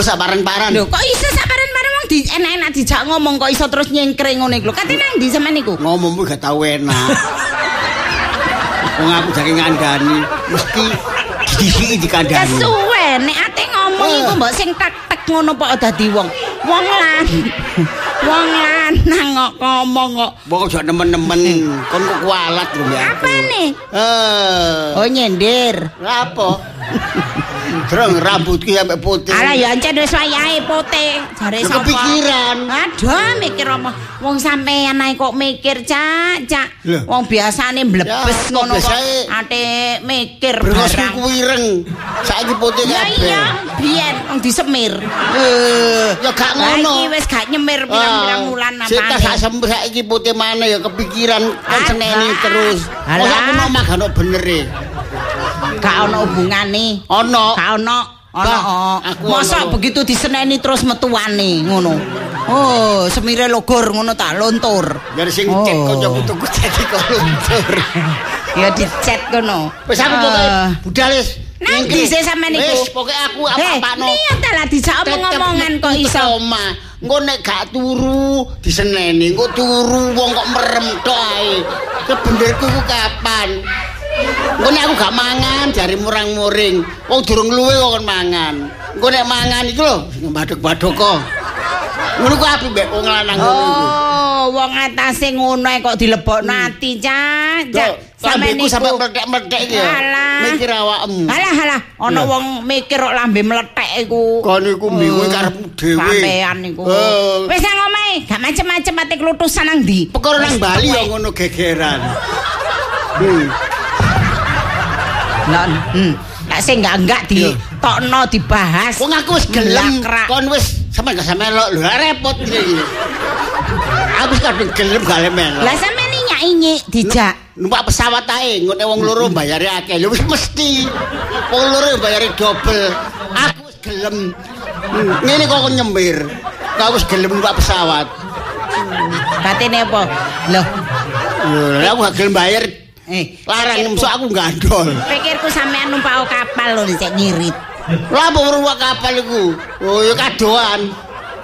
Wis sembuh sak paran-paran. Lho, kok iso sak bareng-bareng wong di enak-enak dijak ngomong kok iso terus nyengkring ngene iku. Kate nang ndi sampean niku? Ngomongmu gak tau enak. Wong aku jake ngandani mesti disiki dikandani. Kesuwe nek ate ngomong iku mbok sing tek-tek ngono kok dadi wong. Wong lan. Wong lanang kok ngomong kok. Wong aja nemen-nemen kon kok kualat lho ya. Apane? Eh. Oh nyender. Apa? Drong rambutku sampe putih. Alah ya ancen wis wayahe putih. Jare Ya sapa? kepikiran. Aduh, mikir apa? Wong sampean ae kok mikir, Cak, Cak. Wong biasane mlebes Ya, ngono kok. Ate mikir Brengosku barang. kuwireng. Saiki putih Ya kabeh. iya, biyen wong disemir. Eh, ya gak ngono. iki wis gak nyemir pirang-pirang wulan apa. Sita sak sembuh saiki putih mana ya kepikiran kan Alah. seneni terus. Kok aku nomah gak bener e. Gak ono hubungane. Ono. Gak ono. Ono. Oh. Mosok begitu diseneni terus metuane ngono. Oh, semire logor ngono tak lontur. Dari sing Oh. cek kancaku tuku jadi kok luntur. Ya dicet kono. Wis aku pokoke Ah. budal wis. Nang ndi sih sampean niku? Wis pokoke aku apa-apano. Eh, niat lah dijak omong-omongan kok iso. Oma. Engko nek gak turu diseneni, engko turu wong kok merem tok ae. Kebenderku ku kapan? Engko nek aku gak mangan jari murang-muring. Wong durung luwe kok kon mangan. Engko nek mangan iki lho badhok-badhok kok. Ngono ku apik mbek wong lanang ngono iku. Oh, wong atase ngono kok dilebokno ati, Cak. Cak, Sampeyan niku- sampe meletek-meletek iki. Mikir awakmu. Alah, alah, ana wong mikir kok lambe meletek iku. Kon iku bingung Eh, karepmu dhewe. Sampean niku. Eh. Wis nang omahe, gak macem-macem ate klutusan nang ndi? Perkara nang Bali ya ngono gegeran. Lah, hmm. Lah sing enggak-enggak di Yo. tokno dibahas. Wong aku wis gelem. Kon wis sampe gak sampe lo lho repot iki. Aku wis kadung gelem gak melok. Lah sampean iki nyai dijak. Numpak pesawat ae ngene wong loro bayare akeh. Lho wis mesti. Wong loro bayare double. Aku wis gelem. Hmm, Ngene kok nyembir. Aku wis gelem numpak pesawat. Katene apa? Loh, Lho, aku gak gelem bayar. Eh Larang nemso aku gandol. Pikirku sampean numpak kapal lho cek nyirit. Lah apa numpak kapal iku? Oh, ya kadoan.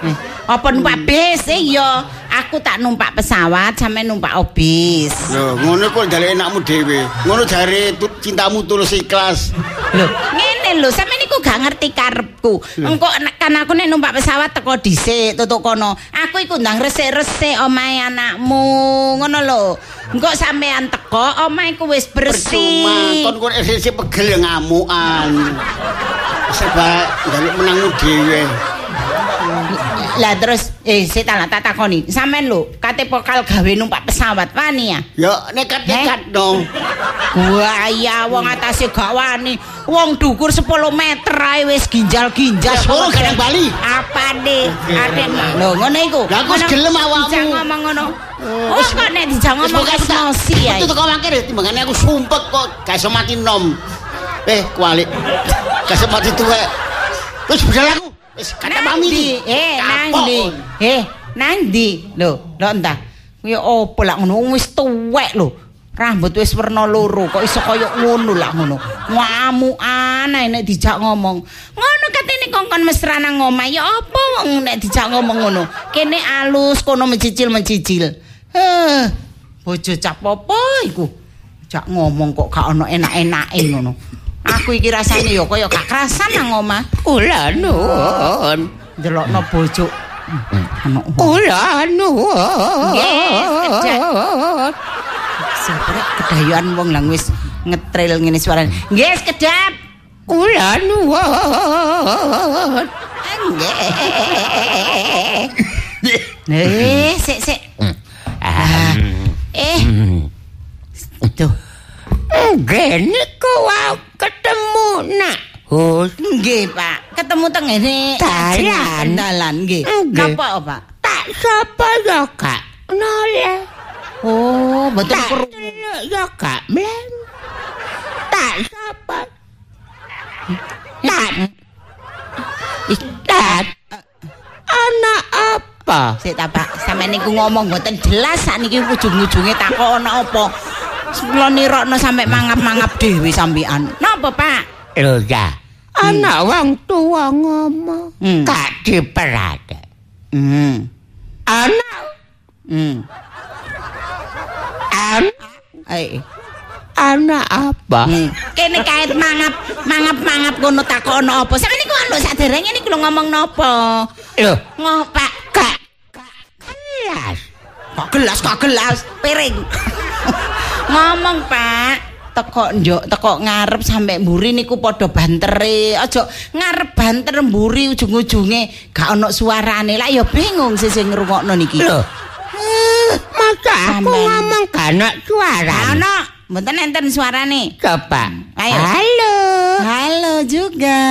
Eh, apa numpak bis? Eh iya, aku tak numpak pesawat sampe numpak bis. Lho, ngono kok dalek enakmu dhewe. Ngono jare cintamu tulus ikhlas. Lho, ngene lho, niku gak ngerti karepku. Engko kan aku nek numpak pesawat teko dhisik tutuk kono. Aku iku ndang resik-resik omahe anakmu, ngono lho. Engko sampean teko omahe ku wis Percuma, bersih. kon kok esih pegel ngamukan. Sebab dalek menangmu dhewe. Lah terus eh sik tak tak takoni. Sampean lho, kate pokal gawe numpak pesawat wani ya? Ya nekat-nekat dong. Buaya wong atase gak wani. Wong dukur 10 meter ae wis ginjal-ginjal. Ya, suruh kadang Bali. Apane? Ate lho ngono iku. Lah, Ngono, gelem awakmu. dijak ngomong ngono. Oh wis- kok nek dijak Wis ngomong emosi ae. Itu kok mangkir timbangane aku sumpek kok gak iso mati nom. Eh, kualik. Gak iso mati tuwek. Wis budal aku. Wis kata Nang mami ndi? iki. Eh, nang Kapok, ndi? kon. Eh, nang ndi? Lho, lho entah. Kuwi opo lak ngono wis tuwek lho. Rambut wis werna loro, kok iso kaya ngono lak ngono. Ngamukan ae nek dijak ngomong. Ngono katene kongkon mesra nang omah ya apa wong nek dijak ngomong ngono. Kene alus kono mencicil-mencicil. Eh, bojo cap apa iku? Jak ngomong kok gak ono enak-enake ngono. Aku iki rasane ya kaya gak kerasan nang omah. Kula nuwun. Delokno bojo. Kula nuwun. Sabar kedayan wong lang wis ngetril ngene suarane. Nggih, kedap. Kula nuwun. Eh, sik sik. Ah. Eh. Tuh. Nggih niku wau ketemu nak. Hus Nggih, Pak. Ketemu teng ngene Dalan. dalan nggih. Napa, Pak? tak sapa ya kak noleh. Oh, betul Tak delok ya kak mlen. Tak sapa. Tak tak anak apa? Sik ta, Pak. Sampeyan niku ngomong mboten jelas sakniki ujung-ujunge takok ana apa. Kula nirokno sampe mangap-mangap dhewe sampean. Napa, Pak? Lho ya. Ana wong tuwa ngomong Hmm. gak diperhati. Hmm. Ana Hmm. ana Ae. ana apa? Hmm. Kene kait mangap, mangap mangap ngono takono apa? Sampe niku anu saderenge niku lho ngomong napa? Lho, Ngopak gak gak kelas. kok gelas kok gelas piring. Ngomong, Pak. Teko njuk, teko ngarep sampe mburi niku padha bantere. Aja ngarep banter mburi ujung-ujunge gak ono suarane. Lah ya bingung sih sing ngrungokno niki. Lho. Eh, Masa aku ngomong gak ana suara. Ono, mboten enten suarane. Coba. Ayo. Halo. Halo juga.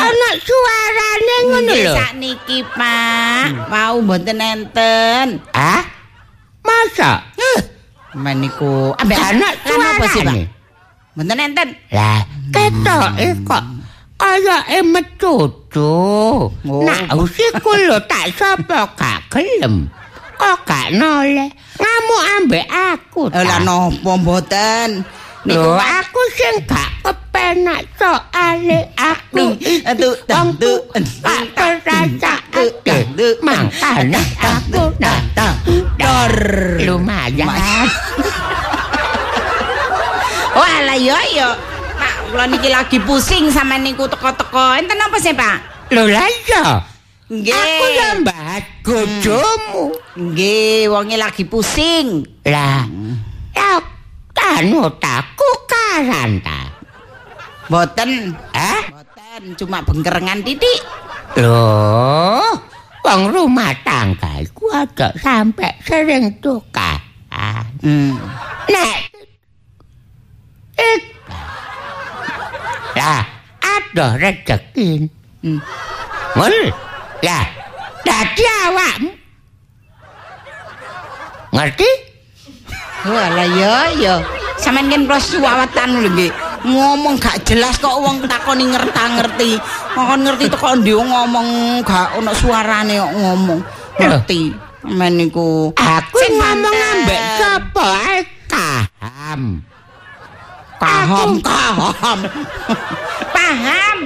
Ana suarane ngono lho. sakniki, Pak. Mau mboten enten. Ah? Masa? Meniku ambek Anak lan apa sih, Pak? Mboten enten. Lah, ketoke kok kaya metutu. Oh. Nak usiku lho tak sapa gak gelem. Kok gak noleh. Ngamuk ambek aku. Lah napa mboten? Lho, aku sing gak kepenak soale aku Atu, wong tu, tak perasaan mangkane aku datang Dor. lumayan Wah, lah yo yo. Pak, kula niki lagi pusing sama niku teko-teko. Enten apa sih, Pak? lho lah iya Nggih. aku mbahas bojomu Nggih, wonge lagi pusing. lah anu taku karan ta Mboten. eh Mboten, cuma bengkerengan titik. Loh, wong rumah tangga iku aja sampe sering tukaran. Hmm. Nek ik lah ada rezeki. Hmm. Ngono. Lah, dadi awakmu. Ngerti? Wah, lah yo yo. Sampeyan kan kula suwawatan lho nggih. Ngomong gak jelas kok wong takoni ngerta-ngerti. Kok ngerti teko ndi ngomong gak ono suarane kok ngomong. Ngerti. Men niku. Aku ngomong ambek sapa ae kaham. Paham, Aku- paham. paham.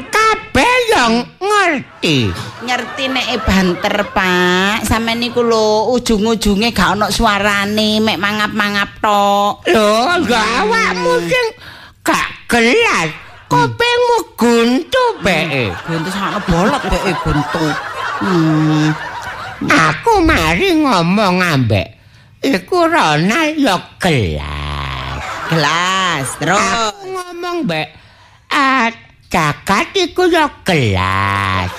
Kabeh yang ngerti. Ngerti nek e banter, Pak. Sampeyan niku lho ujung-ujunge gak ono suarane, mek mangap-mangap tok. Lho, lho awakmu sing gak gelas. Kopengmu guntu beke. Guntu sakno bolot beke guntu. Hmm. Aku mari ngomong ambek iku Ronald ya gelas. Gelas, terus. Aku ngomong mbek jagat iku ya gelas.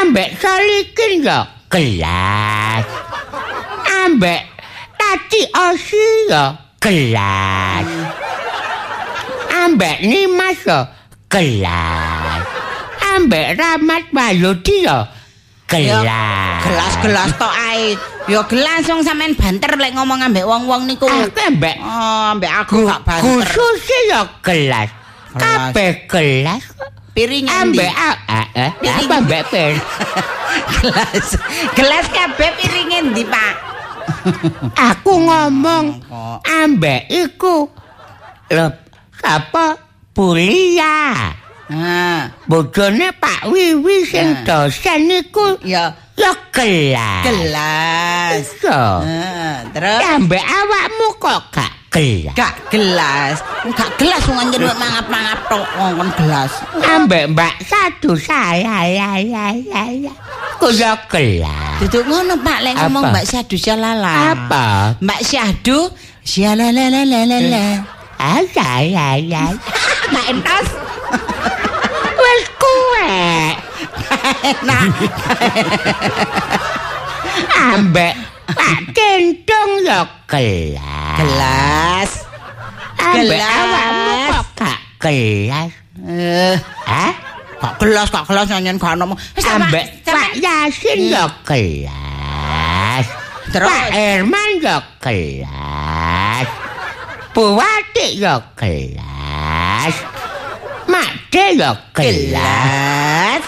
Ambek solikin ya gelas. Ambek tati osi ya gelas. Ambek nimas ya gelas. Ambek ramat bayudi ya gelas. Gelas-gelas tok ae. Ya gelas wong sampean banter lek ngomong ambek wong-wong niku. Aku ambek Oh, ambek aku gak banter. khusus ya gelas. Kabeh gelas Piring ambek eh, apa mbek pir? gelas. Gelas kabeh piring endi, Pak? Aku ngomong ambek iku. Lho, sapa? Bulia. Nah, Bojone Pak Wiwi sing Nah. dosen iku ya ya gelas. gelas. Iso. Nah, terus Ambek awakmu kok gak gelas. gak gelas. Gak gelas wong anjen mangap-mangap tok ngomong gelas. Ambek Mbak Satu saya ya ya ya ya. Ku ya gelas. Duduk ngono, Pak, lek ngomong? Mbak Syahdu Syalala. Apa? Mbak Syahdu Syalalalalala. Ah, ya, ya, ya. Mbak Entos. Wes kuwe. Nah, Ambek Pak Kentung ya gelas. gelas. Ambek gelas. awakmu kok gak gelas. Eh, Hah? kok gelas, kok gelas nyanyian gak ngomong. Ambek Pak Yasin ya gelas. Terus? Pak Herman ya gelas. Bu Wati ya gelas. Mak De ya gelas. gelas.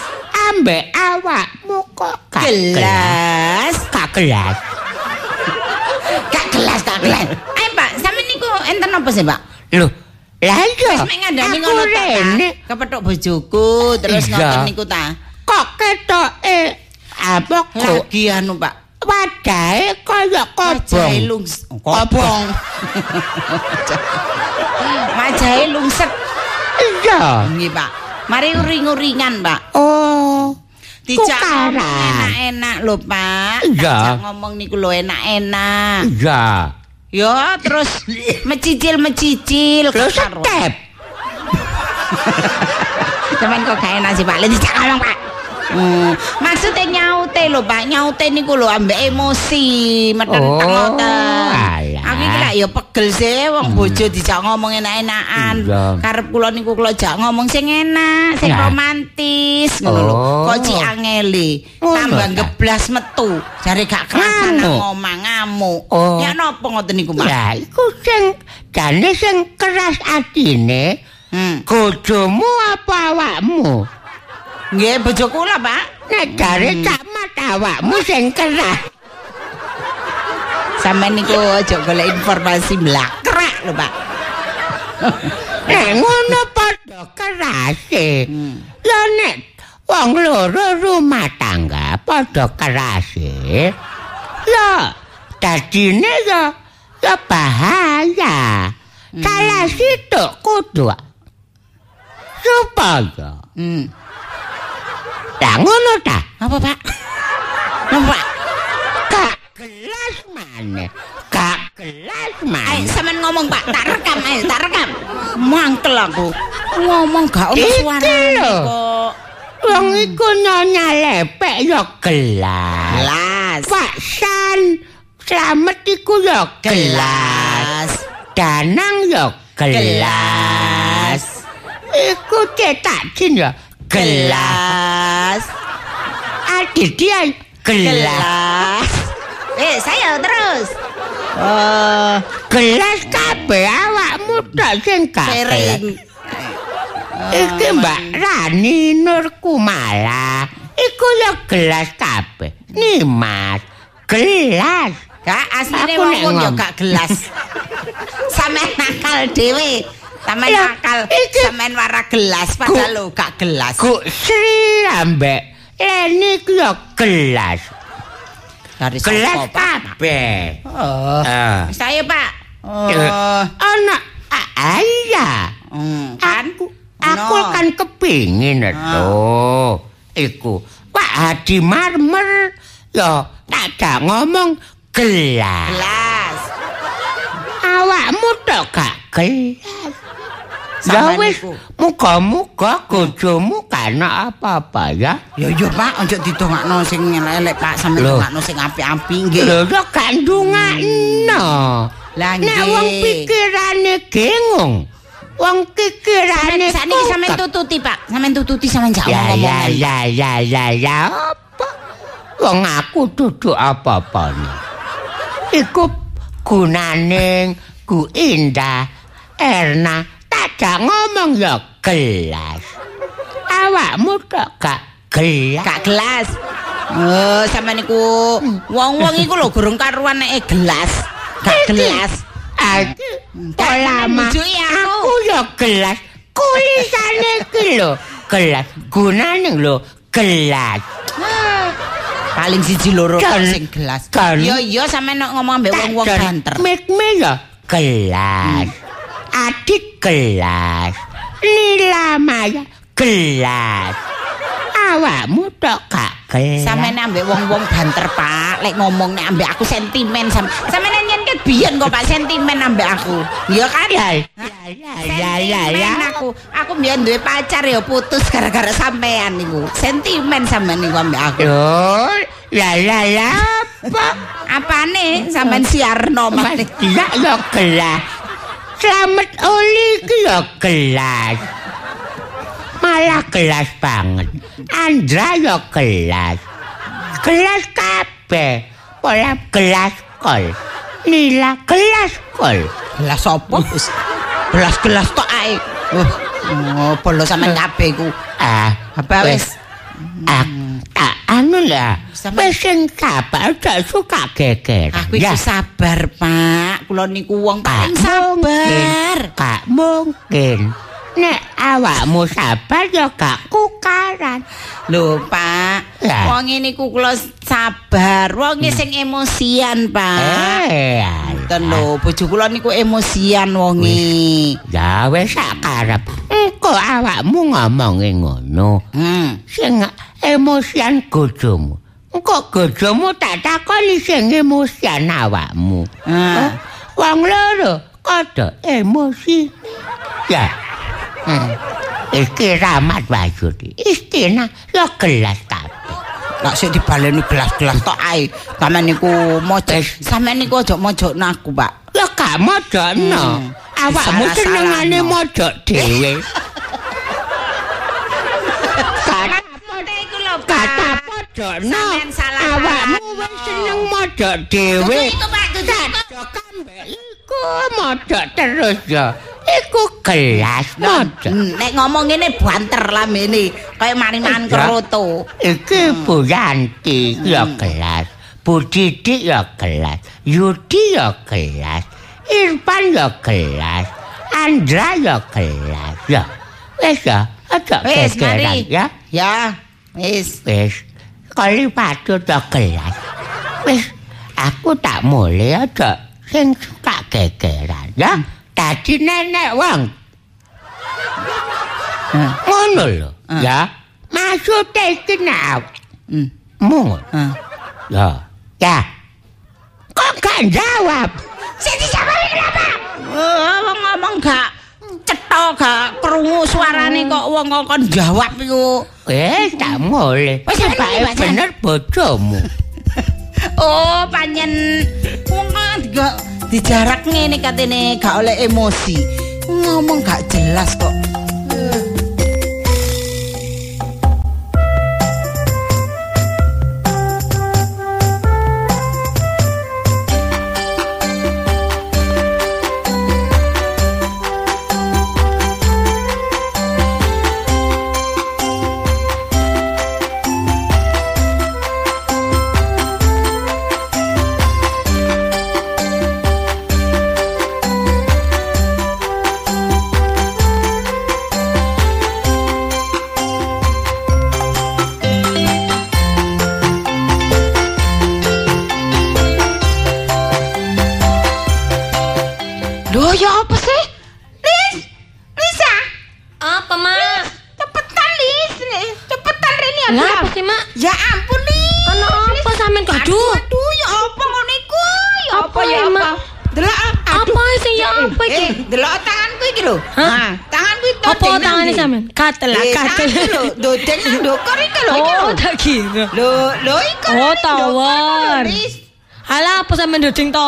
Ambek awakmu kok gak gelas. Gelas. Gak gelas. Gak gelas, gak gelas. Ayo, Pak, sampe niku enten apa sih, Pak? Loh, Lah iya. Wis mek ngandani ngono ta. Kepethuk bojoku terus Iya. ngoten niku ta. Kok ketoke apa kok Lagi anu, Pak. wadahe kaya kobong. lungs kobong. Majahe lungset Iya. nggih, Pak. Mari uring-uringan, Pak. Oh. Dijak enak-enak lho, Pak. Dijak ngomong niku lho enak-enak. Iya. Yo, terus mecicil-mecicil Terus karo. step. Cuman kok gak enak sih, Pak. Lah dijak ngomong, Pak. Hmm, maksudnya nyaute lho Pak, nyaute niku lho ambek emosi, medenteng Oh. Aku iki lak ya pegel sih wong bojo dijak ngomong enak-enakan. Karep kula niku kula jak ngomong sing enak, sing Ya. romantis ngono lho. Oh. Kok ci angeli, Ngono tambah ta? geblas metu. Jare gak kerasan nang omah ngamuk. Oh. Ya napa ngoten niku, Pak? Ya iku sing jane sing keras atine Hmm. bojomu apa awakmu? Nggih, bojo kula, Pak. Nek jare cak mat awakmu sing keras. Sampe niku aja golek informasi blakrak lho, Pak. Nek ngono padha kerase. Ya nek wong loro rumah tangga padha kerase. Ya dadine ya ya bahaya. Salah situ kudu supaya Hmm. Lah ngono ta? Apa, Pak? Pak? Kak gelas maneh. Kak gelas Ayo maneh. sampean ngomong Pak, tak rekam ayo, tak rekam. Mangkel aku. Ngomong gak ono suarane lho. kok. Wong iku nyonya lepek ya gelas. Gelas. Pak San Slamet iku ya gelas. Danang ya gelas. Iku cetak jin ya gelas. Gelas. Gelas. Eh, saya terus. Eh, Gelas kabeh awakmu tok sing sering. gelas. Iki Mbak Rani Nur Kumala. Iku ya gelas kabeh. Nimas. Gelas. Gak asline wong yo ngom- gak gelas. Sampean nakal dhewe. Sampean Lah, nakal, sampean wara gelas padahal lho gak gelas. Ku Sri ambek Leni ku ya gelas. Dari Gelas kabeh. Oh. Ah. Saya, Pak. Oh. Eh, Ana a- iya. Hmm, kan? Aku aku No. kan kepingin to. Iku Pak Hadi Marmer ya tak ngomong gelas. gelas. Awakmu tok gak gelas. Ya wis, muga-muga bojomu kana apa-apa ya. Ya yo Pak, ojo didongakno sing elek Pak, sampe Loh. dongakno sing apik-apik nggih. Lho yo gak ndungakno. Lah Nek nggih. wong pikirane gengung. Wong pikirane Sakniki sampean tututi Pak, sampean tututi sampean jak Ya ya ya ya ya ya apa? Wong aku duduk apa-apa Iku gunane ku Indah Erna tak ngomong ya gelas. Awakmu tok gak gelas. Gak gelas. Oh, sampean niku wong-wong iku lho gurung karuan nek gelas. Gak gelas. Aku pola bujuki aku. Aku ya gelas. Kulisane iki lho gelas. Gunane lho gelas. Paling siji loro sing gelas. Yo yo sampean nek ngomong ambek wong-wong banter. Mikme ya gelas. Adit gelas. Lila Maya gelas. Awakmu tok gak gelas. Sampeyan ambek wong-wong banter, Pak. Lek ngomong nek ambek aku sentimen sam. Sampeyan nyen ket biyen kok Pak sentimen ambek aku. Ya kan? ya ya ya ya ya. Sentimen aku. Aku biyen duwe pacar ya putus gara-gara sampean niku. Sentimen sampean niku ambek aku. Yo, ya ya ya. Apa? Apane sampean siarno Mas mah. dia ya gelas. Selamat oli ki ya gelas. Malah gelas banget. Andra ya gelas. Gelas kabeh. Pola gelas kol. Nila gelas kol. Gelas opo? Gelas-gelas tok ae. Oh, bolo sampean kabeh ku. Ah, Apa wis? Ah, tak anu lah. Wis sing sabar aja suka geger. Aku iku sabar, Pak. Kula niku wong paling Gak sabar. mungkin. Gak mungkin. Nek awakmu sabar ya gak kukaran. Lho, Pak. Lah. Wong niku kula sabar. Wong sing emosian, Pak. Eh, Ten lho, bojo kula niku emosian wonge. Ya wis sak karep. Engko awakmu ngomongi ngono. Hmm. Sing emosian bojomu. Engko bojomu tak takoni sing emosian awakmu. Ah. Wong loro kada emosi. Ya. Iki ramat wajudi. Istina ya gelas kabeh. Lah sik dibaleni gelas-gelas tok ae. Sampeyan niku mojo. Wis. Sampeyan niku aja mojokno aku, Pak. Ya gak mojono. Hmm. Awakmu senengane mojok dhewe. Kata salah Awakmu wis seneng mojok dhewe. Itu, Pak. Cocok ambek iku mojok terus ya. Iku gelas mojok. Hmm, Nek ngomong ngene banter lambene, kaya mani-man Ya. keroto. Iki Bu Yanti ya gelas. Bu Didik ya gelas. Yudi ya gelas. Irfan ya gelas. Andra ya gelas. Ya. Wis ya, aja gegeran mari. ya. Ya, wis. Wis. Kali patut ya gelas. Wis, aku tak mulai aja sing suka gegeran ya. Tadi nenek wong. Hmm. Ngono lho, Hmm. ya. Maksudnya iki nek Hmm. Ah. Ya. Ya. Kok gak jawab? Sing dijawab kenapa? Oh, ngomong gak cetha gak krungu suarane kok wong kok jawab iku. Eh, tak mulai. Wis, bener bojomu. Oh, panjen wong gak dijarak ngene katene gak oleh emosi. Ngomong gak jelas kok.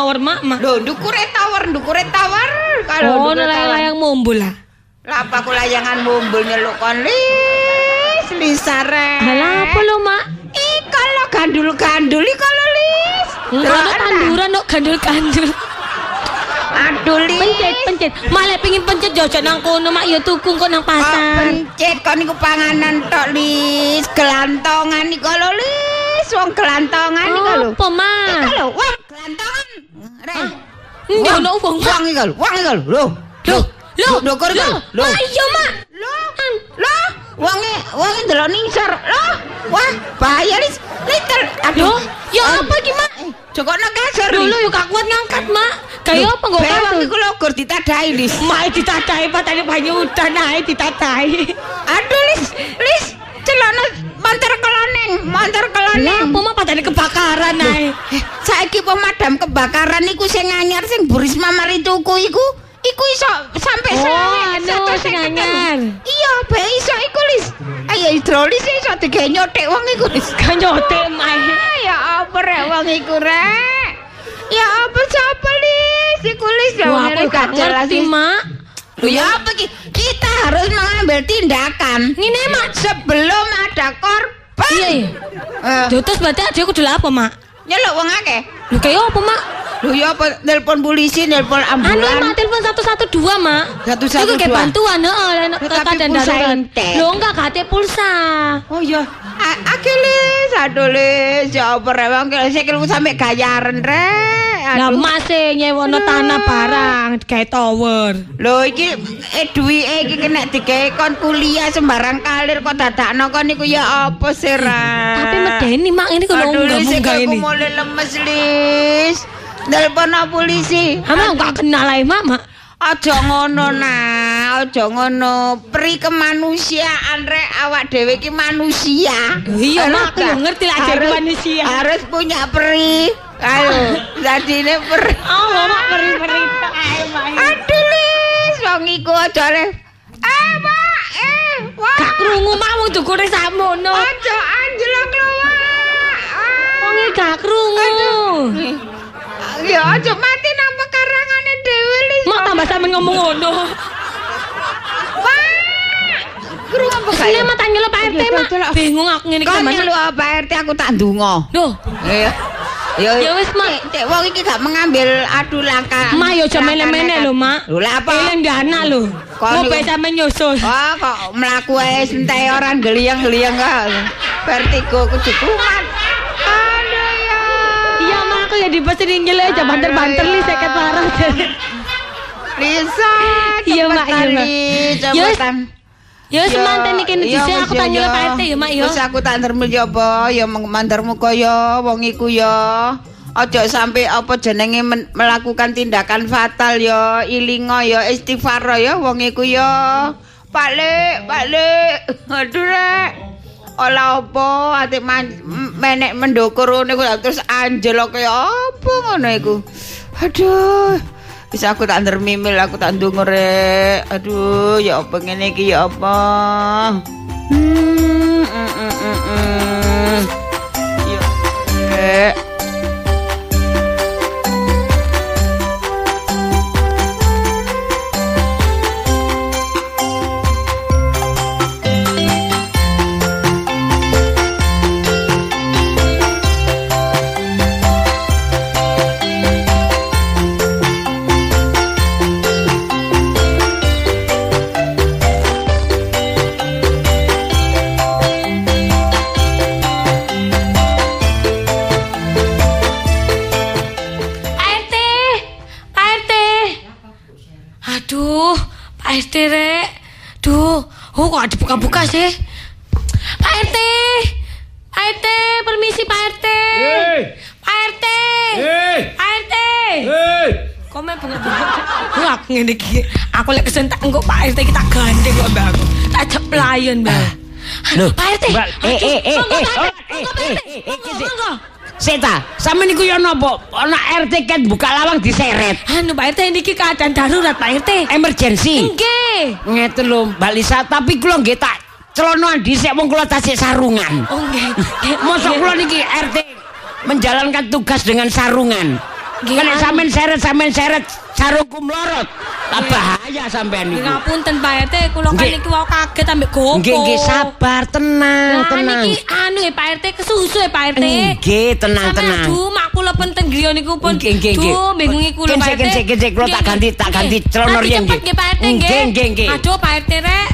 Tower, Mak? Mak. Lho, ndukure tower, ndukure tower. Kalau Oh, layang-layang mumbul lah. Lah apa aku layangan mumbul nyeluk kon Lis, Lisa re. Alah, apa lo, Mak? Ika lo gandul-gandul ika lo Lis. Anda. tanduran kok gandul-gandul. Aduh Lis. Pencet, pencet. Malah pengin pencet jojok nang kono, Mak. Ya tuku kok nang Kok pasar. pencet kon niku panganan tok Lis, gelantongan ika lo Lis, wong gelantongan ika lo. Apa, Mak? Lo, wong gelantongan. Re. Ndak ono wong. Wong ika lo, wong lo. Loh. Loh, loh, Ndukur ika loh. lo. Loh. Mak. Loh, loh, wonge wonge delok ningsor. Loh, wah, bahaya Lis. Liter. Loh, ya apa iki, Mak? Jokokno kasur. Dulu yuk gak kuat ngangkat, Mak. Kayak apa kok Bewang kasur? iku lho gur ditadai Lis. Mak ditadai patane banyu udan ae ditadai. Aduh Lis, Lis, celana montor keloneng, montor Lah, keloneng. apa Mak patane kebakaran ae. Eh, saiki pemadam kebakaran iku sing anyar sing Burisma mari tuku iku. Iku iso sampai Oh, anu, satu sing anyar. Iya, be iso iku Lis. Ayo hidrolis iso digawe nyotek wong iku Lis. Kan nyotek Mak. Ah, Ya apa rek wong iku rek? Ya apa sapa Lis? Iku Lis ya Wah, aku gak Lis. Mak. Loh, ya apa ki? Kita harus mengambil tindakan. Ngene, Mak. Sebelum ada korban. Iya, iya. Duh, terus berarti adek kudu lha apa, Mak? nyeluk wong akeh. Lho kayak apa, Mak? Lho ya apa nelpon polisi, nelpon Anu mak ambulan. telepon 112 mak. 112. Itu kayak bantuan heeh nek keadaan darurat. Lho enggak gate pulsa. Oh iya, A- akilis, aduh lis, ya apa rewang, saya kira sampai gayaran rek. Lah Aduh. mas e nyewono tanah barang kayak tower. Lho iki eh duwi iki kena digawe kon kuliah sembarang kalir kok dadakno kon niku ya apa sih ra? Tapi medeni mak ini Aduh enggak lis, mau iki aku mulai lemes lis. Nelpon no polisi. Ama enggak kenal ae mak mak. Aja ngono nah, aja ngono. Pri kemanusiaan rek awak dhewe iki manusia. Iya, Mak, aku ngerti lah jadi manusia. Harus punya peri. Ayo, dadine peri. Oh, mak peri-peri. Aduh lis, wong iku aja. Eh, Pak, eh, wah. Gak krungu mak wong dukure sakmono. Aja anjlok lho, Wong e gak krungu. Ya aja mati nang pekarangane dhewe lis. Mak tambah sampe ngomong ngono. Krungu apa tanya lo Pak RT mak. Delok. Bingung aku ngene iki Kok sampeyan. nyelu Pak RT aku tak ndonga. Loh, Iya. Ya Ya wis, Mak. Cek, wong iki gak mengambil adu langkah. mak yo aja mene-mene lho mak. Lho lah apa? Eling dana lho. Kok Mau pe sampe nyusus. Oh, kok mlaku ae sentai orang geliyang-geliyang kok. Vertigo kudu kuman. Aku ya di pos ringgil aja banter-banter li seket parah. Lisa, Iya, Mak, iya, Mak. Ya wis, cepetan. Ya semanten iki Iya, dhisik wis, aku ya, tanya ya. Pak RT ya mak ya. Wis aku tak ndermu ya apa, ya mandarmu kaya wong iku ya. Aja sampai apa jenenge melakukan tindakan fatal ya, ilingo ya, istighfar ya wong iku ya. Pak Le, Pak Le. Aduh rek. Ola apa man- menek mendokur ngene ku terus anjlok kaya apa ngono iku. Aduh. Wis aku tak ndermimil, aku tak ndonga rek. Aduh, ya apa ngene iki ya apa? Hmm, mm, mm, mm, mm. Ya, rek. Dibuka-buka sih? Pak RT. Pak RT, permisi Pak RT. Pak RT. Pak RT. Kok main bengok-bengok? Aku aku ngene iki. Aku lek kesentak engko Pak RT kita gandeng kok Mbak aku. Tak pelayan, Mbak. Loh, Pak RT. Mbak, eh, eh, eh, eh, oh, eh, eh, eh, eh. Seta, sama niku yo napa? Ana RT kan buka lawang diseret. Anu Pak RT niki keadaan darurat Pak RT. Emergency. Nggih. Ngeten lho, Mbak Lisa, tapi kula nggih tak celonoan dhisik wong kula tasik sarungan. Oh nggih. Nggih, Mosok nggih. kula niki RT menjalankan tugas dengan sarungan. Nggih, nek anu. sampean seret sampean seret sarungku melorot. Lah bahaya sampean Nggih, niku. Ngapunten Pak RT, kula kan Nggih. niki wau kaget ambek gopo. Nggih nggih sabar, tenang, Lah tenang. niki anu ya Pak RT kesusu ya Pak RT. Nggih, tenang, tenang. Duh, mak kula penting griya niku pun. Nggih, nggih, nggih. Duh, bingungi kula Pak RT. kensik, kensik, kula tak Nggih, ganti, nggih. tak ganti Nggih. celana riyen, cepet nggih. nggih Pak RT Nggih, nggih. nggih, nggih. Aduh Pak RT rek.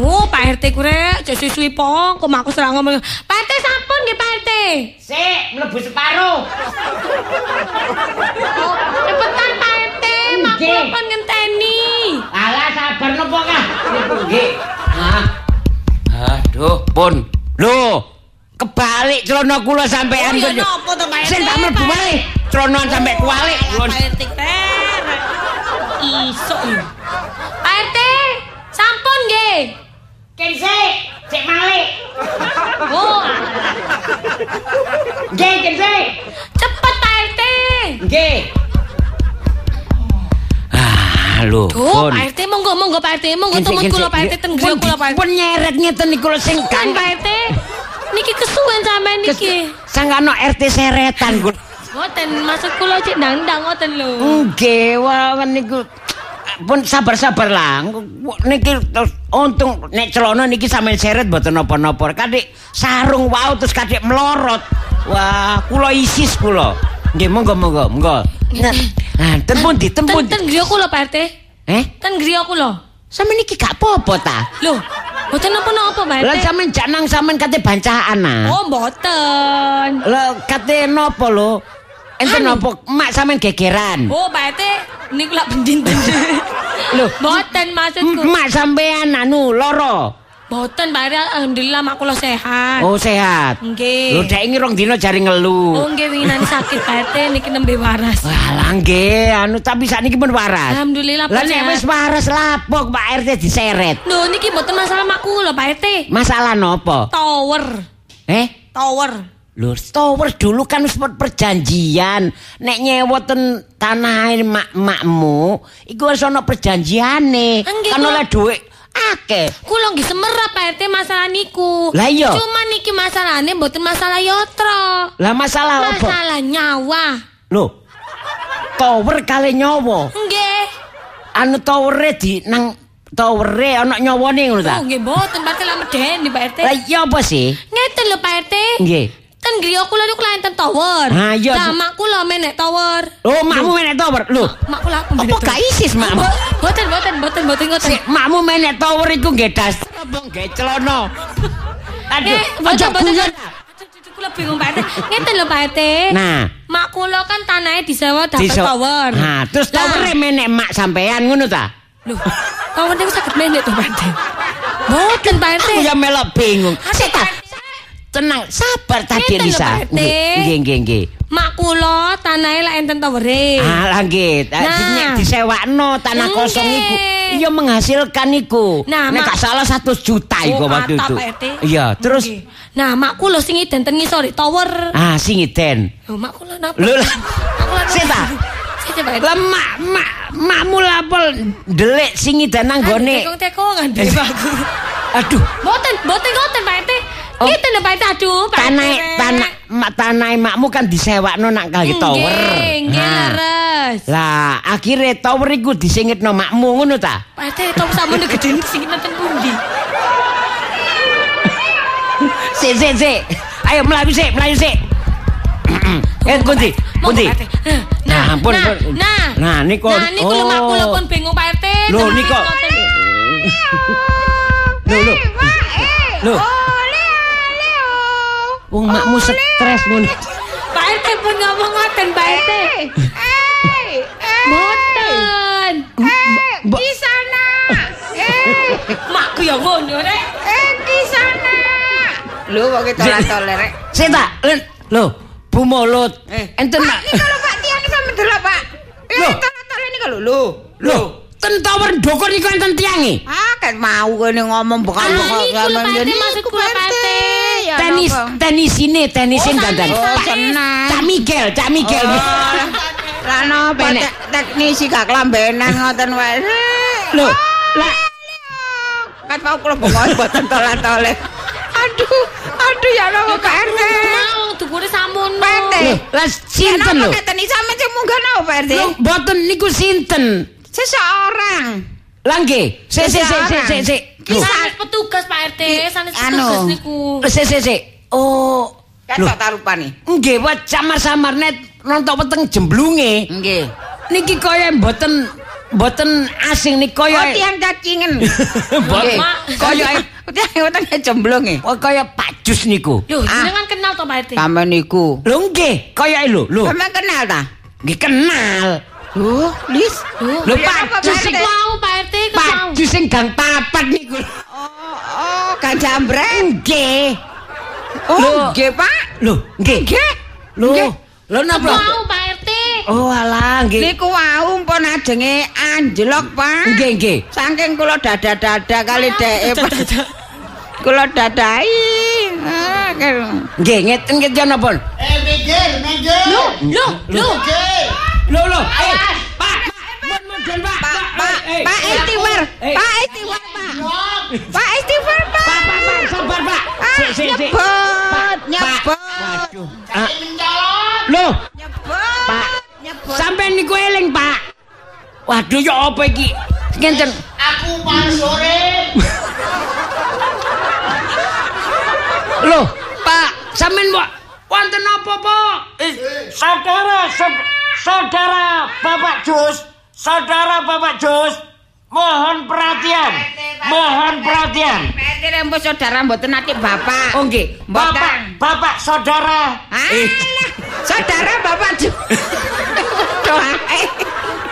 Oh, Pak RT ku rek, cek suwi pong, kok aku serang ngomong. Pak RT sampun nggih Pak RT. Sik, mlebu separuh. Oh, cepetan Pak RT, mak Nggih. kula pun ngenteni. Alah sabar nopo kah? Niku nggih. Ah. Aduh, pun. Loh, kebalik celana kula sampean. Oh, iya, nopo to, Pak RT? Sing tak mlebu malih. Celanaan sampe kualik. Pak RT rek. Iso. Pak RT, sampun nggih. Kensik, sik malih. Oh, Nggih, kensik. cepet Pak RT. Nggih. Ah, lho, Duh, Pak RT monggo monggo Pak RT, monggo temen kula Pak RT teng griya kula Pak RT. Pun nyeret ngeten niku lho sing Kan Pak RT. Niki kesuwen sampean niki. Sangkano RT seretan kula. Ngoten maksud kula cek ndang-ndang ngoten lho. Nggih, wae niku pun sabar-sabar lah. Niki terus untung nek celana niki sampean seret mboten napa-napa. Kadek sarung wau terus kadek melorot. Wah, kula isis kula. Nggih, monggo monggo, monggo. Nah, ten pundi, ten pundi. ten griya kula Pak RT. Eh, Ten griya kula. sampeyan iki gak apa-apa ta? Lho, mboten napa-napa Pak Lah RT. sampeyan janang sampeyan kate bancaan ah. Oh, mboten. Lah kate nopo lho? Enten Anu. nopo? Mak sampeyan gegeran. Oh, Pak RT niku lak bendinten. Lho, Mboten maksudku. mak sampeyan anu loro. Mboten Pak RT, alhamdulillah mak kula sehat. Oh, sehat. Nggih. Lho dek iki rong dino jari ngelu. Oh, nggih winginane sakit Pak RT niki nembe waras. Walah nggih, anu tapi sakniki pun waras. Alhamdulillah Lah Pak nek sehat. wis waras lapok Pak RT diseret. Lho, niki mboten masalah mak kula Pak RT. Masalah nopo? Tower. Eh? Tower. Lho, tower dulu kan wis perjanjian. Nek nyewa ten tanah mak-makmu, iku wis ana perjanjiane. Kan oleh dhuwit akeh. Kula nggih semerap Pak RT masalah niku. Lah iya. Cuma niki masalahnya mboten masalah yotro. Lah masalah apa? Masalah nyawa. Lho. Tower kali nyawa. Nggih. Anu towere di nang towere ana nyawane ngono ta? Oh, nggih mboten Pak RT lah medeni Pak RT. Lah iya apa sih? Ngeten lho Pak RT. Nggih. Ten griya kula niku lain ten tower. Ah, iya. Lah mak kula menek tower. Oh, makmu menek tower. Lho, Mak kula aku apa gak isis makmu? Mboten mboten mboten mboten ngoten. Si, makmu menek tower iku nggih das. Apa nggih celana? Aduh, Nggih, aja guyon. Kula bingung Pak RT. Ngeten lho Pak RT. Nah, Mak kula kan tanahnya disewa dapat tower. Nah, terus towere menek mak sampean ngono ta? Lho, tower niku saged menek to Pak RT. Mboten Pak RT. Aku ya melok bingung. Sik ta. Tenang, sabar tadi Lisa. Nggih, nggih, nggih. Mak kula tanahnya lah enten towere. Ah, nggih. Nah. Nah. disewakno tanah Nggih. kosong iku. Iya menghasilkan iku. Nah, Nek gak salah 100 juta iku Oh, waktu itu. Iya, terus Nggih. Nah, mak kula sing iden ten ngisor tower. ah sing iden. Lho, mak kula napa? Lho? Sik ta? Lah mak mak makmu lapol ndelik sing iden nang gone. Tekong-tekongan dhewe aku. Aduh, Mboten, mboten ngoten Pak RT. Oh. Ngeten lho Pak RT. Aduh, Pak RT. tanah tanah mak tanah makmu kan disewakno nang kali tower. Nggih, Nah. leres. Lah, akhirnya tower iku disingitno makmu ngono ta? Pak RT tau sampun gede sing nenten pundi. Sik sik sik. Ayo melayu sik, melayu sik. Eh? Monggo, Pundi? Pak RT. Nah, Nah, pun, nah, nah. Nah, niku- Nah, niku lho mak oh. kula pun bingung Pak RT. Lho, niku. Lho, lho. Lho. Wong makmu stres ngono. Pak RT pun ngomong ngoten Pak RT. Mboten. Mbok Makku ya ngono rek. Lho kok kita tole rek. sik ta? Len- Lho, Bu Mulut. Eh. Enten nak. Ini kalau Pak Tiang sama delok Pak. Lho. Eh, tole ini kalau lho. Lho, ten tower dokor niku enten tiange. Ah, kan mau kene ngomong bukan Ah, bukan niku lho, Pak RT, maksud kula, Pak RT. Ya, Tenis tenisin Oh, dandan. tenis, Oh, tenis. senang. Cak Miguel, Cak Miguel. Lah napa teknisi gak kelambenan ngoten wae. Lho, lah Kan mau kula bongkon boten tole-tole. Aduh, aduh ya napa Pak RT. Mau dukure samono. Pak RT. lah sinten lho? Tenis sampe sing munggah napa Pak RT? Lho, boten niku sinten? Seseorang. Lah nggih, sik sik sik sik sik Sanes petugas Pak RT, sanes Anu. petugas niku. sik sik sik. Oh, Kan tak tarupane. nggih wat samar-samar net nonton weteng jemblunge. Nggih. Niki kaya mboten mboten asing nih Oh, kaya tiang cacingen. Mboten. Mak. kaya Tiang weteng jemblong e. oh, kaya Pak Jus niku. Lho, Ah. jenengan kenal to Pak RT? Sampe niku. Lho nggih, kaya lho, lho. Sampe kenal ta? Nggih kenal. Lho, Lis. Lho Ya, Pak Jus Pak sing RT? Mau Pak RT ku Pak. Jus sing gang papat niku. Oh, oh, kan jambreng. Nggih. Oh, Lho. nggih, Pak. Lho, nggih. Nggih. Lho, lho napa? Mau Pak RT. Oh alah, nggih. Niku wau pun ajenge anjlok, Pak. Nggih, nggih. Saking kula dada-dada kali dheke. Kula dadai. Ah. Nggih, ngeten ngeten napa? Eh, minggir, minggir. Lho, lho, lho. Minggir. Lho, lho. Eh, Pak, mun mundur, Pak. Pak, Pak, Eh, Pak eh, istighfar. eh. Pak istighfar, Pak. Pak istighfar, Pak. Pak, Pak, Pak, sabar, Pak. Sik, sik, sik. nyebut, nyebut. Waduh. Ah, Mencolot. Lho, Nyebut. Pak. Nyebut. sampean niku eling, Pak. Waduh, ya apa iki? Ngenten. Aku Pak Surip. Loh, Pak, sampean wa Wonten apa, Pak? Eh, saudara, saud- saudara Bapak Jus, saudara Bapak Jus, mohon perhatian. Mohon perhatian. Pete rembo saudara mboten nate bapak. Oh nggih, Bapak, Bapak saudara. Eh. saudara bapak Jus. Eh.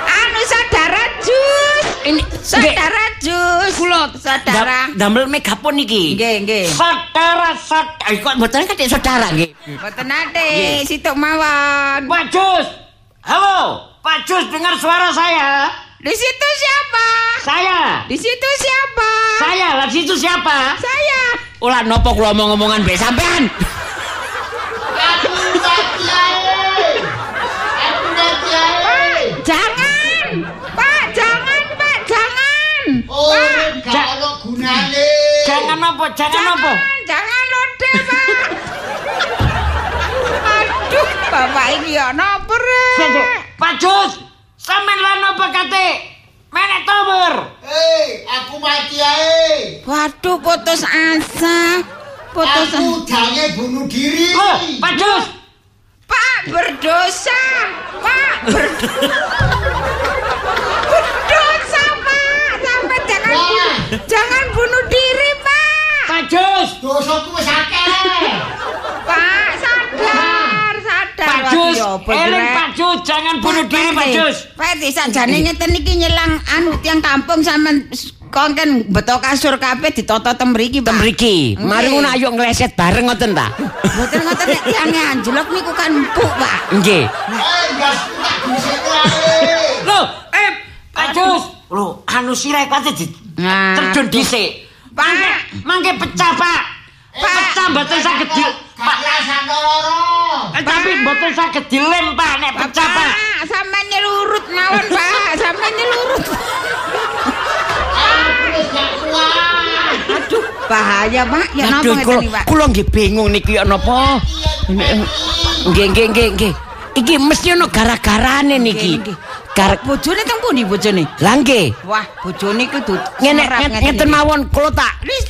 Anu saudara Jus. Ini Saudara Jus. Kula saudara. da- damel megapon iki. Nggih, nggih. Saudara, saudara. Eh, kok mboten katik saudara nggih. Mboten nate situk mawon. Pak Jus. Halo, Pak Jus dengar suara saya? Di situ siapa? Saya. Di situ siapa? Saya, lah situ siapa? Saya. Ulah nopo kula omong-omongan mbek sampean. Jangan. Pak, jangan, Pak, jangan. Oh, Pak, gak ono gunane. Jangan nopo, jangan nopo. Jangan lode, Bapak ini ya Sik, Rek? Pak Jus, sampean lah nopo kate? Menek tober. Hei, aku Mbak Kiai. Waduh, putus asa. Putus asa. Aku jange bunuh diri. Loh, Pak Jus. Pak, berdosa. Pak, berdosa. berdosa, Pak. Sampai jangan Wah. bunuh, jangan bunuh diri, Pak. Pak Jus. Dosaku wis akeh. Pak, sadar. Pak Jus, eling? Pak Jus, jangan bunuh diri Pak Jus. Pak Di sakjane ngeten iki nyelang anu tiang kampung sampean kon kan beto kasur kabeh ditoto tem mriki, Pak. Mriki, mari ngono ayo ngleset bareng ngoten ta? Mboten ngoten nek tiange anjlok niku kan empuk, Pak. Nggih. Eh, gas tak dhisik wae. Loh, eh Pak Jus. Loh, anu di Nah, terjun dhisik. Pak. Mangke pecah, Pak. Pak. Pecah mboten saged di loro. Eh, tapi mboten saged dilem, Pak, nek pecah, Pak. sampean nyelurut mawon, Pak. Sampean nyelurut. Wis. Aduh, bahaya, Pak. Ya napa ngeten kula iki, Pak? kula nggih bingung niki ya napa. Nggih, nggih, nggih, nggih. Iki mesti ono gara-garane niki. Gar Bojone teng pundi bojone? Lah nggih. Wah, bojone kudu Ngene ngeten mawon kula tak Lis,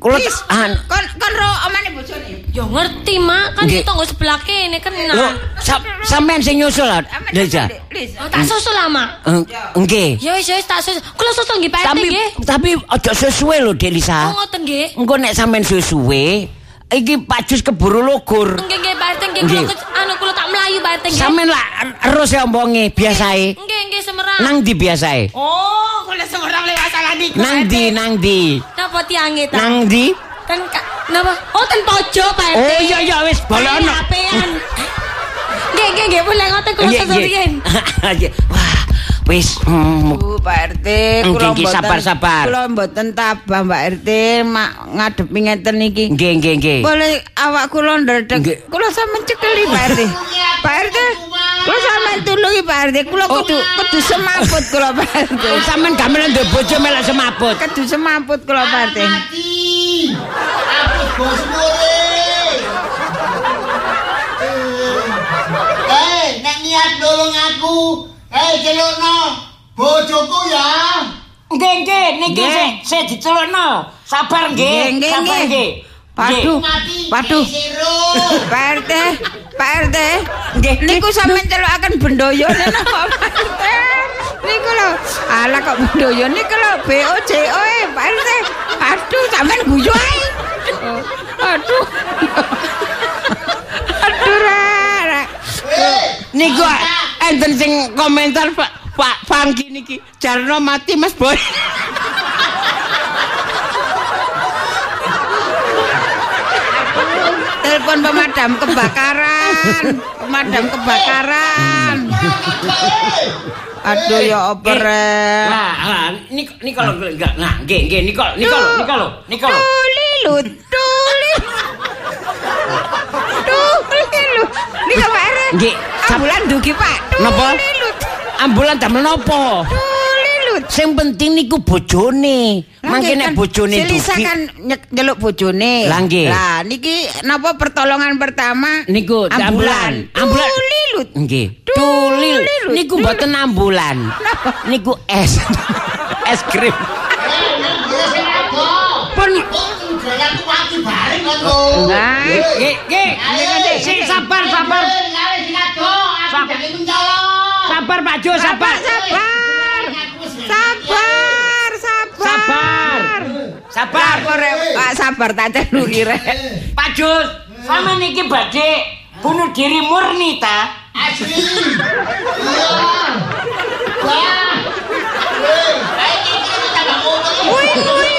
Tak- ah. kon kon ro omane bojone. Ya ngerti, Mak. Kan Nggih. itu tonggo sebelah kene Lho, kenal. sa- sampean sing nyusul, Deza. Oh, tak susul lah, Mak. Eh, Nggih. Ya wis, ya wis tak susul. Kula susul nggih Pak Tapi tapi aja sesuwe lho, Dek Oh, ngoten nggih. Engko nek sampean sesuwe, iki Pak Jus keburu lugur. Nggih, nggih Pak RT nggih. Pak RT nggih. Sampean lah terus ya omonge biasae. Nggih, nggih semerang. Nang di biasae? Oh, kula semerang lewat salah niku. Nang di, nang di. Napa tiange ta? Nang di? Ten napa? Oh, ten pojok Pak RT. Oh iya iya wis bolono. Apean. Nggih, nggih, nggih, boleh ngoten kula susul nggih. riyen. Nggih. Wah, wis mm, Bu, Pak RT, kula nggih, mboten- sabar, sabar. Kula mboten tabah, Mbak RT, mak ngadepi ngeten iki. nggih nggih nggih. Boleh awak kula ndredeg. Kula sampean cekeli, Pak RT. Pak RT, kula sampean tulungi Pak RT. Kula kudu kudu semaput kula Pak RT. Oh, sampean gamelan ndek bojo melak semaput. Kudu semaput kula Pak RT. Aku bos murid. Eh, nek niat nolong aku, eh celukno bojoku ya. Nggih nggih niki Nggih. sik sik dicelukno. Sabar nggih. Nggih, nggih, Sabar nggih. Waduh. Waduh. Siro. Pak RT, Pak RT. Nggih. Niku sampean celukaken bendoyo napa Pak RT? Niku lho. Alah kok bendoyo niku lho BOJO e Pak RT. Aduh, sampean guyu ae. Oh, Aduh. Aduh, Ra. Eh, Niku enten sing komentar Pak Pak Fangki niki jarno mati Mas Boy. Telepon pemadam kebakaran. Pemadam kebakaran. Aduh ya apa Rek? Lah, lah niko niko lho enggak. Nah, nggih nggih niko niko lho niko lho niko lho. Tulilut, tulilut. Tulilut. Niko Pak RT. Nggih. Ambulan dugi Pak. Napa? Ambulan damel napa? Tulilut. Sing penting niku bojone. Mangke nek bojone Selisa dugi. kan nyek- nyeluk bojone. Lah, nggih. Lah niki napa pertolongan pertama? Niku ambulan. ambulan. Tulilut. Nggih. Tulilut. Tulil. Niku mboten ambulan. Niku es. es krim. Pun Nggih, nggih. Sik sabar, sabar. Sabar. Sabar Pak Jo, sabar. sabar. Sabar, sabar. Sabar. Sabar. Pak sabar tak celuri rek. Pak Jus, sama niki badhe bunuh diri murni ta? Asli. Iya. Wah. Hei, ayo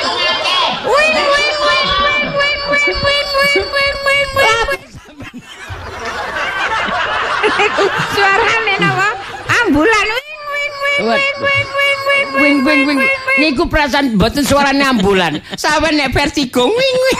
Niku perasaan mboten suarane ambulan. Sawen nek vertigo wing wing.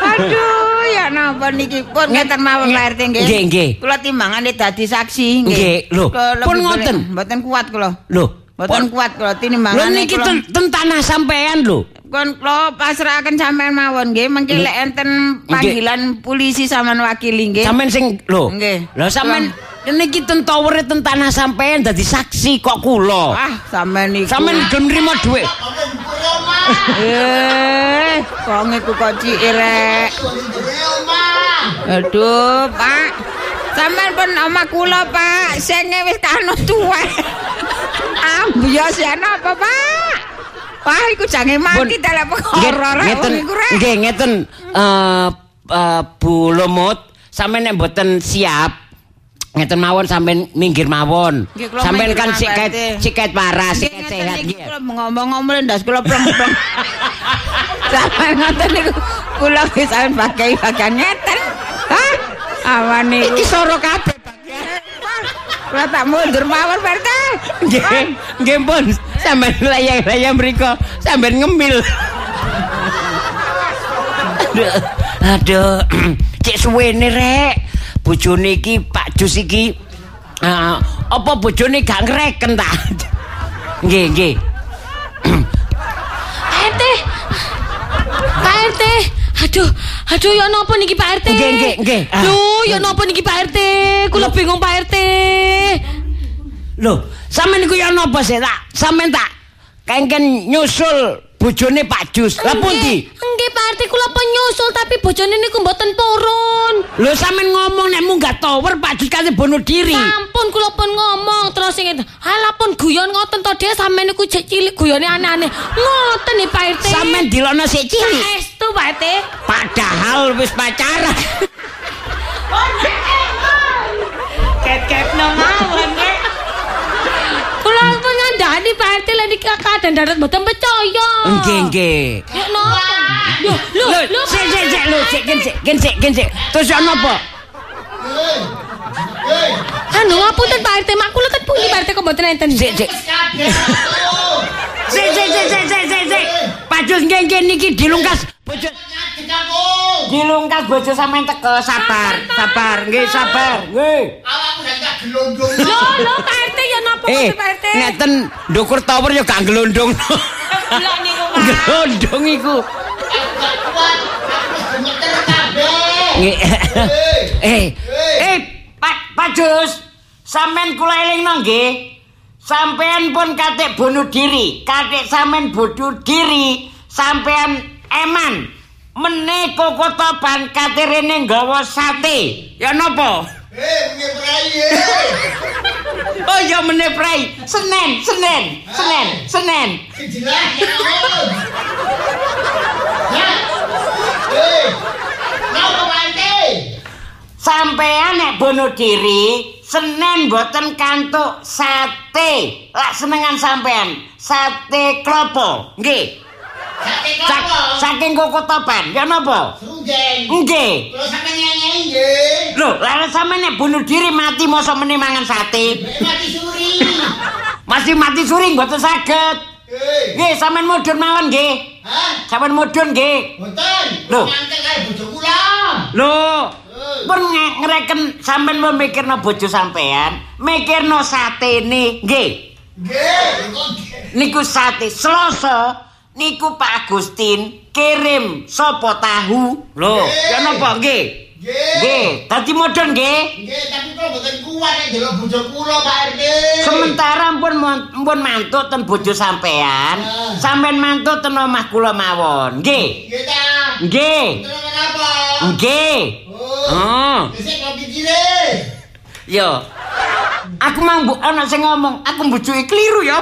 Aduh, ya napa niki pun ngeten mawon RT nggih. Nggih, nggih. Kula timbangane dadi saksi nggih. Nggih, lho, pun ngoten. Mboten kuat kula. Lho, Mboten kuat kula Lho tinimbangane. niki ten tanah sampean lho. Kon kula pasrahaken sampean mawon nggih, mengki lek enten panggilan polisi sampean wakili nggih. Sampean sing lho. Nggih. Lho sampean niki ten towere ten tanah sampean dadi saksi kok kula. Ah, sampean niku. Sampean gelem nrimo dhuwit. Eh, kok iku kok cike rek. Aduh, Pak. Sampean pun omah kula, Pak. Sing wis kanu tuwek. Ambios ya napa, Pak? Wah, iku jange mati dalam perkara rek ngeten nggih ngeten eh eh, Bu Lumut sampean nek mboten siap ngeten mawon sampean minggir mawon sampean kan siket siket parah siket sehat nggih kula ngomong-ngomong ndas kula pleng-pleng. Sampeyan ngoten niku kula wis sampeyan pakai bagian ngeten. Hah? Awan niku. iki soro kabeh Kula tak mundur mawon, Pak RT. nggih nggih pun sampean layang-layang mriku sampean ngemil aduh aduh cek suwene rek bojone iki Pak Jus iki eh, apa bojone gak ngreken ta nggih nggih Pak RT. Pak RT. Aduh, aduh ya napa niki Pak RT? Nggih, nggih, nggih. Ah. Lho, ya napa niki Pak RT? Kula bingung Pak RT. Loh, sampean niku ya napa sih tak? Sampean tak kengken nyusul bojone Pak Jus. Lah pundi? Nggih Pak RT kula penyusul tapi bojone niku mboten purun. Lho sampean ngomong nek munggah tower Pak Jus kate bunuh diri. Sampun kula pun ngomong terus sing. Halah pun guyon ngoten to dhewe sampean niku cek cilik guyone aneh-aneh. Ngoten nih Pak RT. Sampean dilono sik cilik. Saestu Pak RT. Padahal wis pacaran. Ket-ket no mawon, Rek. Pak RT lek niki keadaan darat mboten percaya. Nggih, nggih. Ya napa? Lho, lho, Lho, lho. sik sik sik lho, sik gen sik gen sik gen sik. Terus ya napa? Anu ngapunten Pak RT, mak kula kan pundi Pak RT kok mboten enten. Sik sik. Sik sik sik sik sik sik sik. Pak Jus nggih niki dilungkas bojo dilungkas bojo sampean teko sabar sabar nggih sabar nggih. Awakku gak tak gelondong. Lho, lho Pak RT ya napa Eh, Pak RT? ngeten ndukur tower ya gak gelondong. Gelondong iku. Gak. Nggih. Hei. Eh, eh, Pak Pak Jus, sampean kula elingno nggih. Sampean pun katik bunuh diri, katik sampean bunuh diri, sampean eman. Meneh koko toban kate rene nggawa sate. Ya napa? Prai. hei. Oh ya meneh prai. Senen, Senen, Senen, Senen. Sing jelas ya. Om. Ya. Hei. Napa Pak Sampean nek bunuh diri, Senin boten kantuk sate. Lak senengan sampean, sate klopo. Nggih. Saking koko topan. Ya napa? Srungen. Nggih. Kalau sampe nyanyi nggih. Lho, lah sampean nek bunuh diri mati mosok meneh mangan sate. Mati suri. Masih mati suring mboten saged. Nggih, sampean mudhun mawon nggih. Hah? Sampean mudhun nggih. Boten. Loh. Nyantek karo bojo kula. Lho, pun ngereken sampean mau mikirno bojo sampean, mikirno satene. Nggih. Nggih, nggih. Niku sate Selasa niku Pak Agustin kirim sopo tahu. Nggih. ya napa nggih? Nggih, dadi modon nggih. Nggih, tapi kula mboten kuat nek delok bojo kula Pak RT. Sementara pun pun mantuk ten bojo sampean. Sampean mantuk ten omah kula mawon. Nggih. Nggih ta. Nggih. Nggih. Oh. Wis kok pikire. Yo. Aku mau mbok ana sing ngomong, aku mbujuki kliru ya.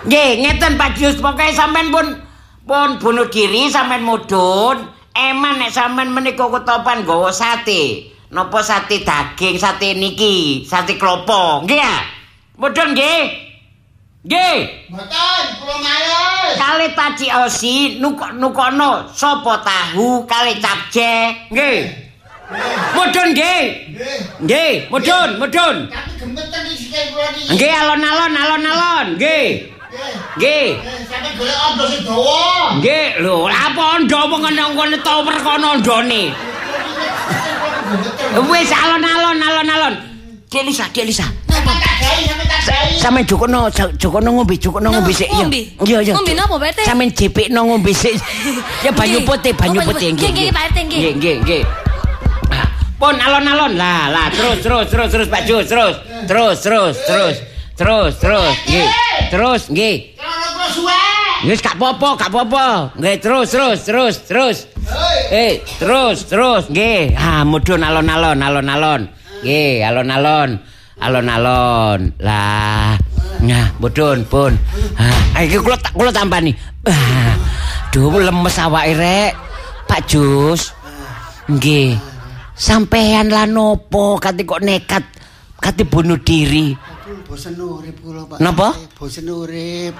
Nggih, ngeten Pak Jus, pokoke sampean pun pun bunuh diri sampean mudun. Eman nek sampean menika ketopan nggawa sate. Napa sate daging, sate niki, sate klopo. Nggih ya? Mudun nggih. Nggih. Mboten, kula males. Kali taci osi nuk nukono sapa tahu kali capje. Nggih. Mudun nggih. Nggih. Mudun, mudun. Tapi gemeter iki sikil kula niki. Nggih, alon-alon, alon-alon. Nggih. Nggih. Nggih. Sampe golek ondo sing dawa. Nggih, lho, apa ondo apa ngene ngene tower kono ondone. Wis alon-alon, alon-alon. Dek Lisa, Dek Lisa. Sampe jokono, jokono ngombe, jokono ngombe sik. Iya. ngombe? Iya, iya. Ngombe napa, Pak RT? Sampe jepikno ngombe sik. Ya banyu putih, banyu putih. Nggih, nggih, Pak RT, nggih. Nggih, nggih, nggih. Ah, Pun alon-alon. Lah, lah, terus, terus, terus, terus, Pak Jus, terus. Terus, terus, terus. Terus, terus, nggih. Terus, nggih. Wis gak apa-apa, gak apa-apa. Nggih, terus, terus, terus, terus. Eh, terus, terus, nggih. Ah, mudhun alon-alon, alon-alon. Nggih, alon-alon. Alon-alon. Lah. Nah, mudhun, pun. Ah, iki kula tak kula tampani. Ah, duh lemes awake rek. Pak Jus. Nggih. Sampean lah nopo kate kok nekat kate bunuh diri. Bosen urip kula, Pak. Napa? Bosen urip.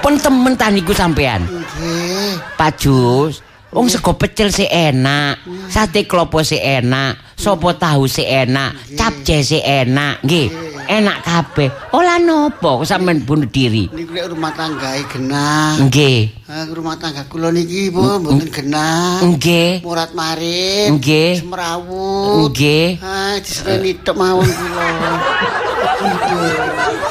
Pun temen ta niku sampean. Nggih. Pak Jus, wong sego pecel sih enak, sate klopo sih enak, sopo tahu sih enak, capce sih enak, nggih. Enak kabeh. Olah nopo sampean bunuh diri? Niku lek rumah tanggae genah. Nggih. Ah, rumah tangga kula niki pun mboten genah. Nggih. Murat marit. Nggih. Semrawut. Nggih. Ah, diseni tok mawon kula.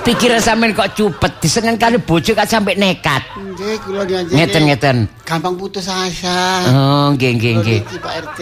Pikiran sampean kok cupet diseneng kali bojo kok sampe nekat. Nggih, kula nyanyi. Ngeten-ngeten. Gampang putus asa. Oh, nggih nggih nggih. Pak RT.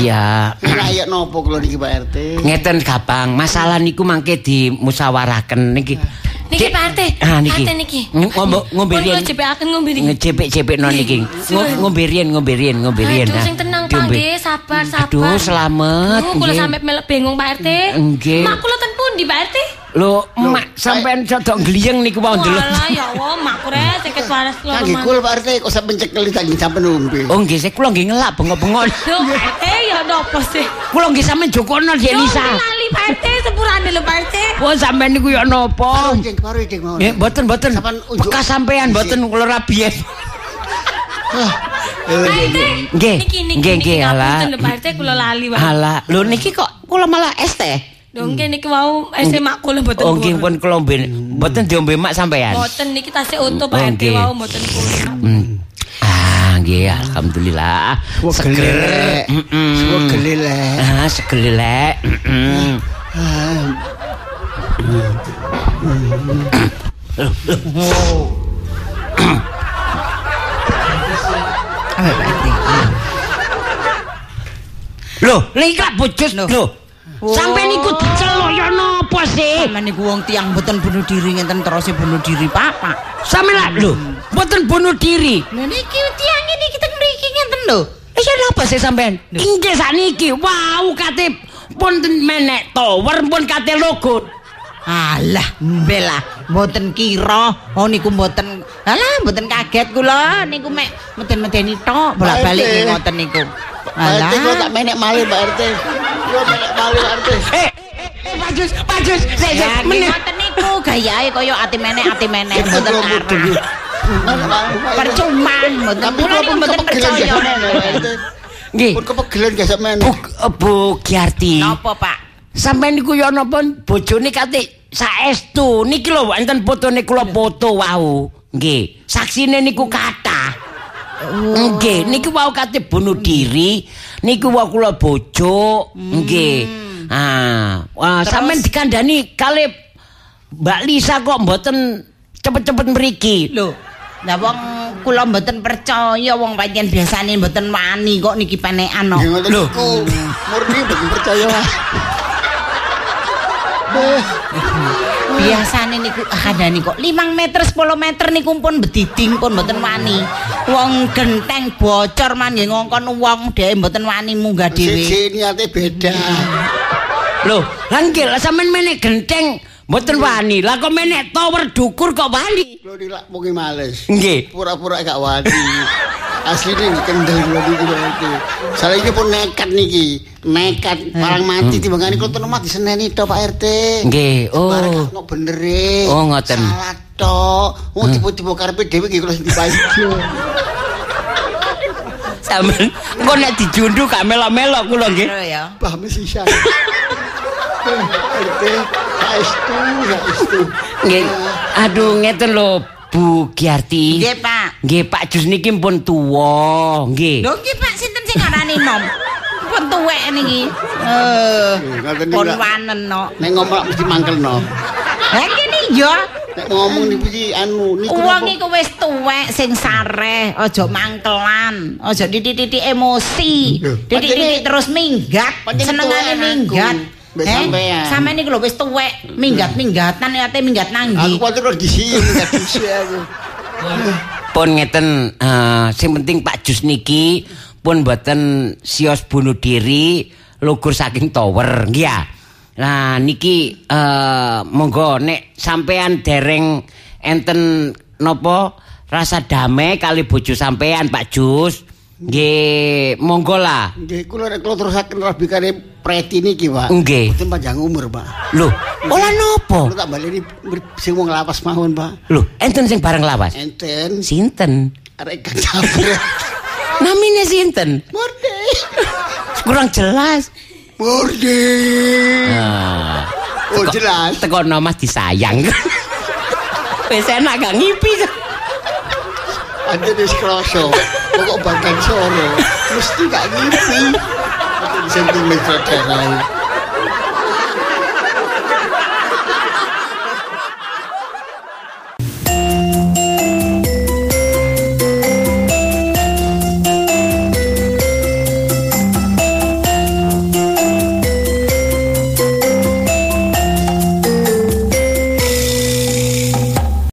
Iya. Ora ya nopo kula niki Pak RT. Ngeten gampang. Masalah niku mangke dimusyawarahaken niki. Niki Pak RT. Ah niki. Ngombe ngombe riyen. kula jepekaken ngombe niki. Ngejepek-jepek non niki. Ngo- Ngombe riyen, ngombe riyen, ngombe riyen. Aduh, ah. sing tenang Pak nggih, sabar, sabar. Aduh, selamat. Kula nggih. sampe melek bingung Pak RT. Nggih. Mak kula ten pundi Pak RT? Lho, mak sampean cocok gliyeng niku mau ndelok. Walah ya Allah, mak kure seket waras loro Kangge man. kula Pak RT kok sampe cekel saking sampe nombe. Oh nggih, saya kula nggih ngelak bengok-bengok. Lho, Pak RT ya napa sih? Kula nggih sampean jokono Dek Yo, Lisa. lali Pak RT sepurane lho Pak RT. Oh sampean niku ya napa? Jeng baru jeng mawon. Nggih, mboten mboten. Sampean unjuk- Bekas sampean mboten kula rabies. Pak RT. Nggih, Niki niki nggih, niki nggih, alah. Pak RT kula lali wae. Lho niki kok kula malah es teh. Nggih niki wau ese mak kula mboten. Oh nggih pun kula mben mboten diombe mak sampean. Mboten niki tasih utuh Pak RT nggih. wau mboten purun. Hmm. Ah, nggih, alhamdulillah. Seger. gelek. Ah, RT. Lho, niki bojos Lho. Oh. Sampai niku diceluk ya napa sih? Sampeyan niku wong tiang mboten bunuh diri ngenten terus bunuh diri Papa. Sampe lak lho, mboten bunuh diri. Lha niki tiang ini kita mriki ngenten lho. Eh ya napa sih sampean? Inggih sakniki, wow kate pun menek tower pun kate logo. Alah, mbela, mboten kira, oh niku mboten. Alah, mboten kaget kula, niku mek meden-medeni tok, bolak-balik Pak ngoten niku. Pak RT kula tak Alah. menek malih Pak RT. Kula menek malih Pak RT. Eh, eh, Pajus, Pajus, sik Ya, sik nggih meneh. ngoten niku kaya ati menek ati menek mboten arah. Menek Pak. Percuma, mboten kula niku pun mboten percaya. menek Pak RT. Nggih. Pun kepegelen gak menek. Bu, eh, Bu Giarti. Napa, Pak? Sampeyan niku ya napa bojone kate saestu. Niki lho enten fotone kula foto wau. Nggih, saksine niku kathah. Nggih, niku wau kate bunuh diri. Niku wau kula bojo. Nggih. Ah, wah sampeyan dikandani kali Mbak Lisa kok mboten cepet-cepet mriki. Lho, lah wong kula mboten percaya wong pancen biasane mboten wani kok niki penekan no. Niku. Murni mboten percaya. Biasane niku kandhani kok 5 meter 10 meter niku pun bediding pun mboten wani. Wong genteng bocor man nggih ngongkon wong dhewe mboten wani munggah dhewe. Siji niate beda. Loh, lah nggih lah sampean menek genteng mboten wani. Lah kok menek tower dukur kok wani? Lho dilak mungi males. Nggih. Pura-pura gak wani. Asline kendel kula niki lho iki. Saiki pun nekat niki. Nekat parang mati timbangane kula tenan mati seneni tok Pak RT. Nggih. Oh. Kok bener e. Oh, ngoten. Salah tok. Wong tiba-tiba karepe dhewe iki kula sing dipayu. Sampeyan engko nek dijundu gak melok-melok kula nggih. Ya. Paham sih Syah. RT, saestu, saestu. Nggih. Aduh ngeten lho Bu Giarti. Nggih, Pak. Nggih, Pak Jus niki pun tuwa, nggih. Lho nggih Pak sinten sing ngarani nom? Pun tuwek niki. Eh, pun Pak. wanen no. Nek ngomong mesti mangkelno. Lah kene ya. Nek ngomong niku iki anu niku Wong iku wis tuwek sing sareh, aja mangkelan, aja titik-titik emosi. Titik-titik terus minggat, senengane minggat. Aku, mbek sampean. Sampeyan iki lho wis tuwek, minggat-minggatan ate minggat nang Aku kuwatir kok disium gak disi aku. Pun ngeten eh, sing penting Pak Jus niki pun mboten sios bunuh diri lugur saking tower, nggih ya. Nah niki eh, monggo nek sampean dereng enten nopo rasa damai kali bojo sampean Pak Jus. Nggih, monggo lah. Nggih kula nek kula terusaken rabikane preti niki, Pak. Nggih. Mboten panjang umur, Pak. Loh, olah nopo? Kula tak baleni sing wong lawas mawon, Pak. Loh, enten sing bareng lawas. Enten Sinten? arek gak jabret. Namine sinten? Morde. Kurang jelas. Morde. Ah, Oh jelas. teko Mas disayang. Wis enak gak ngipi. Ade wis kroso. Pokok bakal sore. Mesti gak ngipi. Sentimen saudara.